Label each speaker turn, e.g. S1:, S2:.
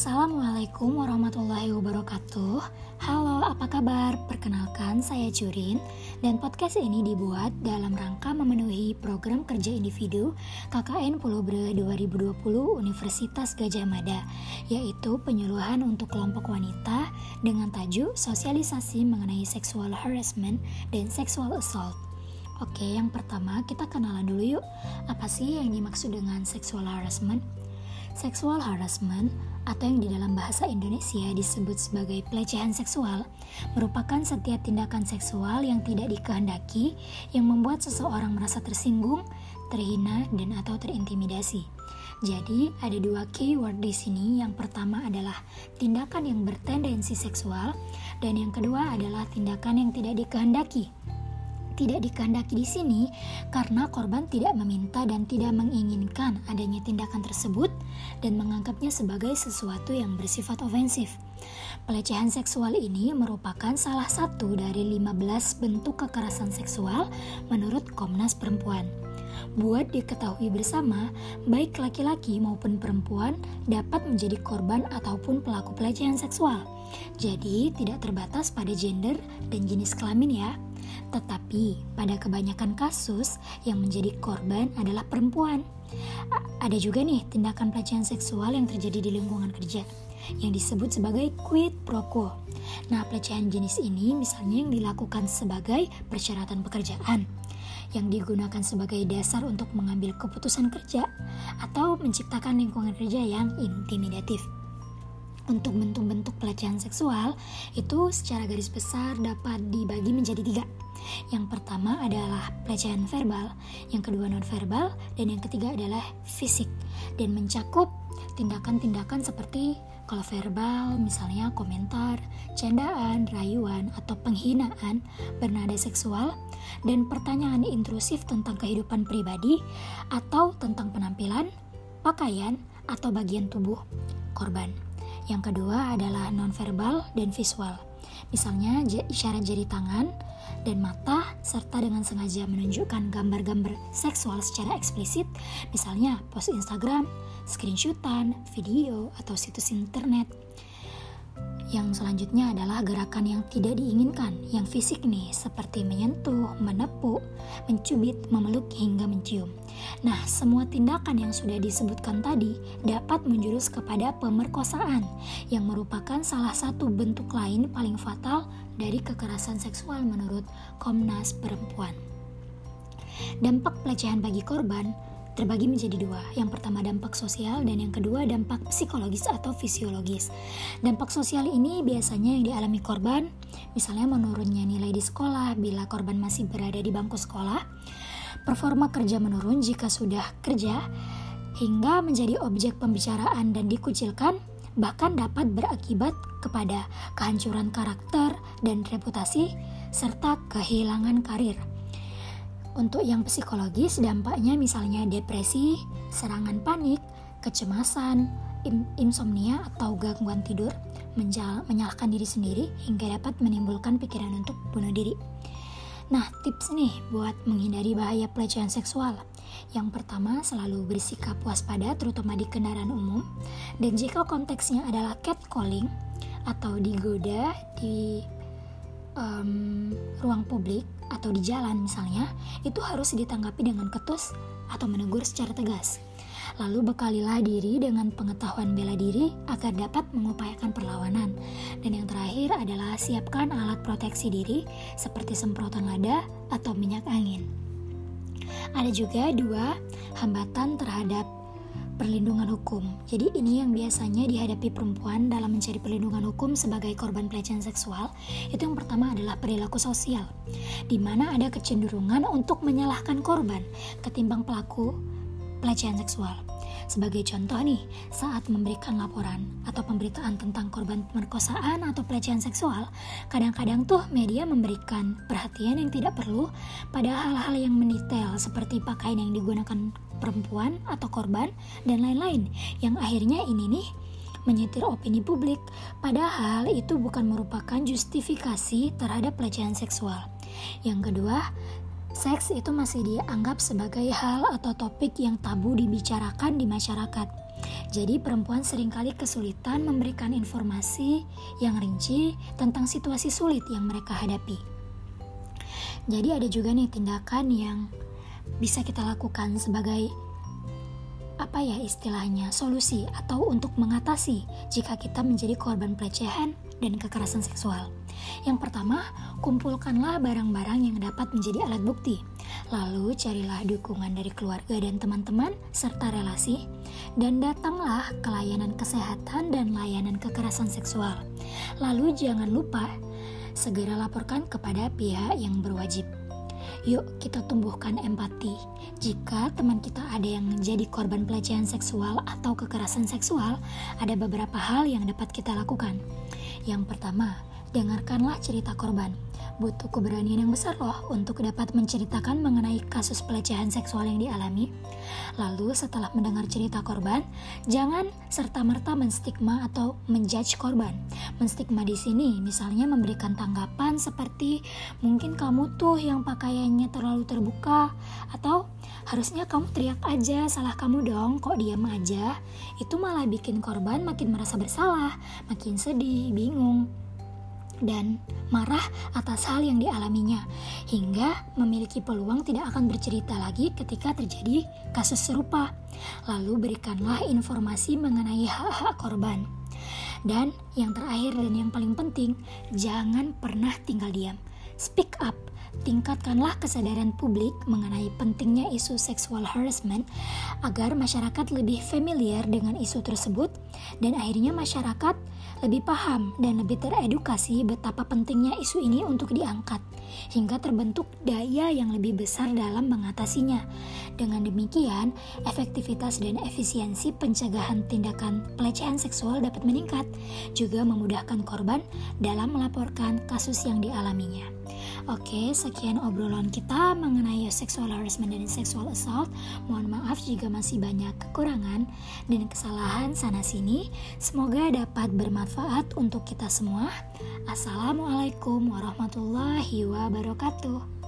S1: Assalamualaikum warahmatullahi wabarakatuh Halo, apa kabar? Perkenalkan, saya Curin Dan podcast ini dibuat dalam rangka memenuhi program kerja individu KKN Pulau Bre 2020 Universitas Gajah Mada Yaitu penyuluhan untuk kelompok wanita Dengan tajuk sosialisasi mengenai sexual harassment dan sexual assault Oke, yang pertama kita kenalan dulu yuk Apa sih yang dimaksud dengan sexual harassment? Sexual harassment atau yang di dalam bahasa Indonesia disebut sebagai pelecehan seksual merupakan setiap tindakan seksual yang tidak dikehendaki yang membuat seseorang merasa tersinggung, terhina, dan atau terintimidasi. Jadi, ada dua keyword di sini. Yang pertama adalah tindakan yang bertendensi seksual dan yang kedua adalah tindakan yang tidak dikehendaki tidak dikehendaki di sini karena korban tidak meminta dan tidak menginginkan adanya tindakan tersebut dan menganggapnya sebagai sesuatu yang bersifat ofensif. Pelecehan seksual ini merupakan salah satu dari 15 bentuk kekerasan seksual menurut Komnas Perempuan. Buat diketahui bersama, baik laki-laki maupun perempuan dapat menjadi korban ataupun pelaku pelecehan seksual. Jadi, tidak terbatas pada gender dan jenis kelamin ya. Tetapi pada kebanyakan kasus yang menjadi korban adalah perempuan. ada juga nih tindakan pelecehan seksual yang terjadi di lingkungan kerja yang disebut sebagai quid pro quo. Nah, pelecehan jenis ini misalnya yang dilakukan sebagai persyaratan pekerjaan yang digunakan sebagai dasar untuk mengambil keputusan kerja atau menciptakan lingkungan kerja yang intimidatif untuk bentuk-bentuk pelecehan seksual itu secara garis besar dapat dibagi menjadi tiga. Yang pertama adalah pelecehan verbal, yang kedua non-verbal, dan yang ketiga adalah fisik dan mencakup tindakan-tindakan seperti kalau verbal misalnya komentar, candaan, rayuan, atau penghinaan bernada seksual dan pertanyaan intrusif tentang kehidupan pribadi atau tentang penampilan, pakaian, atau bagian tubuh korban. Yang kedua adalah nonverbal dan visual. Misalnya isyarat jari tangan dan mata serta dengan sengaja menunjukkan gambar-gambar seksual secara eksplisit, misalnya post Instagram, screenshotan, video, atau situs internet. Yang selanjutnya adalah gerakan yang tidak diinginkan, yang fisik nih, seperti menyentuh, menepuk, mencubit, memeluk, hingga mencium. Nah, semua tindakan yang sudah disebutkan tadi dapat menjurus kepada pemerkosaan, yang merupakan salah satu bentuk lain paling fatal dari kekerasan seksual menurut Komnas Perempuan. Dampak pelecehan bagi korban terbagi menjadi dua. Yang pertama dampak sosial dan yang kedua dampak psikologis atau fisiologis. Dampak sosial ini biasanya yang dialami korban, misalnya menurunnya nilai di sekolah bila korban masih berada di bangku sekolah, performa kerja menurun jika sudah kerja, hingga menjadi objek pembicaraan dan dikucilkan, bahkan dapat berakibat kepada kehancuran karakter dan reputasi serta kehilangan karir. Untuk yang psikologis, dampaknya misalnya depresi, serangan panik, kecemasan, insomnia atau gangguan tidur, menyalahkan diri sendiri hingga dapat menimbulkan pikiran untuk bunuh diri. Nah, tips nih buat menghindari bahaya pelecehan seksual. Yang pertama, selalu bersikap waspada terutama di kendaraan umum. Dan jika konteksnya adalah catcalling atau digoda di um, ruang publik atau di jalan misalnya, itu harus ditanggapi dengan ketus atau menegur secara tegas. Lalu bekalilah diri dengan pengetahuan bela diri agar dapat mengupayakan perlawanan. Dan yang terakhir adalah siapkan alat proteksi diri seperti semprotan lada atau minyak angin. Ada juga dua hambatan terhadap perlindungan hukum. Jadi ini yang biasanya dihadapi perempuan dalam mencari perlindungan hukum sebagai korban pelecehan seksual. Itu yang pertama adalah perilaku sosial, di mana ada kecenderungan untuk menyalahkan korban ketimbang pelaku pelecehan seksual. Sebagai contoh nih, saat memberikan laporan atau pemberitaan tentang korban pemerkosaan atau pelecehan seksual, kadang-kadang tuh media memberikan perhatian yang tidak perlu pada hal-hal yang mendetail seperti pakaian yang digunakan perempuan atau korban dan lain-lain yang akhirnya ini nih menyetir opini publik padahal itu bukan merupakan justifikasi terhadap pelecehan seksual. Yang kedua, seks itu masih dianggap sebagai hal atau topik yang tabu dibicarakan di masyarakat. Jadi perempuan sering kali kesulitan memberikan informasi yang rinci tentang situasi sulit yang mereka hadapi. Jadi ada juga nih tindakan yang bisa kita lakukan sebagai apa ya istilahnya solusi atau untuk mengatasi jika kita menjadi korban pelecehan dan kekerasan seksual. Yang pertama, kumpulkanlah barang-barang yang dapat menjadi alat bukti. Lalu carilah dukungan dari keluarga dan teman-teman serta relasi dan datanglah ke layanan kesehatan dan layanan kekerasan seksual. Lalu jangan lupa segera laporkan kepada pihak yang berwajib. Yuk kita tumbuhkan empati. Jika teman kita ada yang menjadi korban pelecehan seksual atau kekerasan seksual, ada beberapa hal yang dapat kita lakukan. Yang pertama, dengarkanlah cerita korban butuh keberanian yang besar loh untuk dapat menceritakan mengenai kasus pelecehan seksual yang dialami. Lalu setelah mendengar cerita korban, jangan serta-merta menstigma atau menjudge korban. Menstigma di sini misalnya memberikan tanggapan seperti mungkin kamu tuh yang pakaiannya terlalu terbuka atau harusnya kamu teriak aja salah kamu dong kok diam aja. Itu malah bikin korban makin merasa bersalah, makin sedih, bingung dan marah atas hal yang dialaminya, hingga memiliki peluang tidak akan bercerita lagi ketika terjadi kasus serupa. Lalu berikanlah informasi mengenai hak-hak korban. Dan yang terakhir dan yang paling penting, jangan pernah tinggal diam. Speak up, tingkatkanlah kesadaran publik mengenai pentingnya isu sexual harassment agar masyarakat lebih familiar dengan isu tersebut dan akhirnya masyarakat lebih paham dan lebih teredukasi betapa pentingnya isu ini untuk diangkat, hingga terbentuk daya yang lebih besar dalam mengatasinya. Dengan demikian, efektivitas dan efisiensi pencegahan tindakan pelecehan seksual dapat meningkat, juga memudahkan korban dalam melaporkan kasus yang dialaminya. Oke, sekian obrolan kita mengenai sexual harassment dan sexual assault. Mohon maaf jika masih banyak kekurangan dan kesalahan sana-sini. Semoga dapat bermanfaat untuk kita semua. Assalamualaikum warahmatullahi wabarakatuh.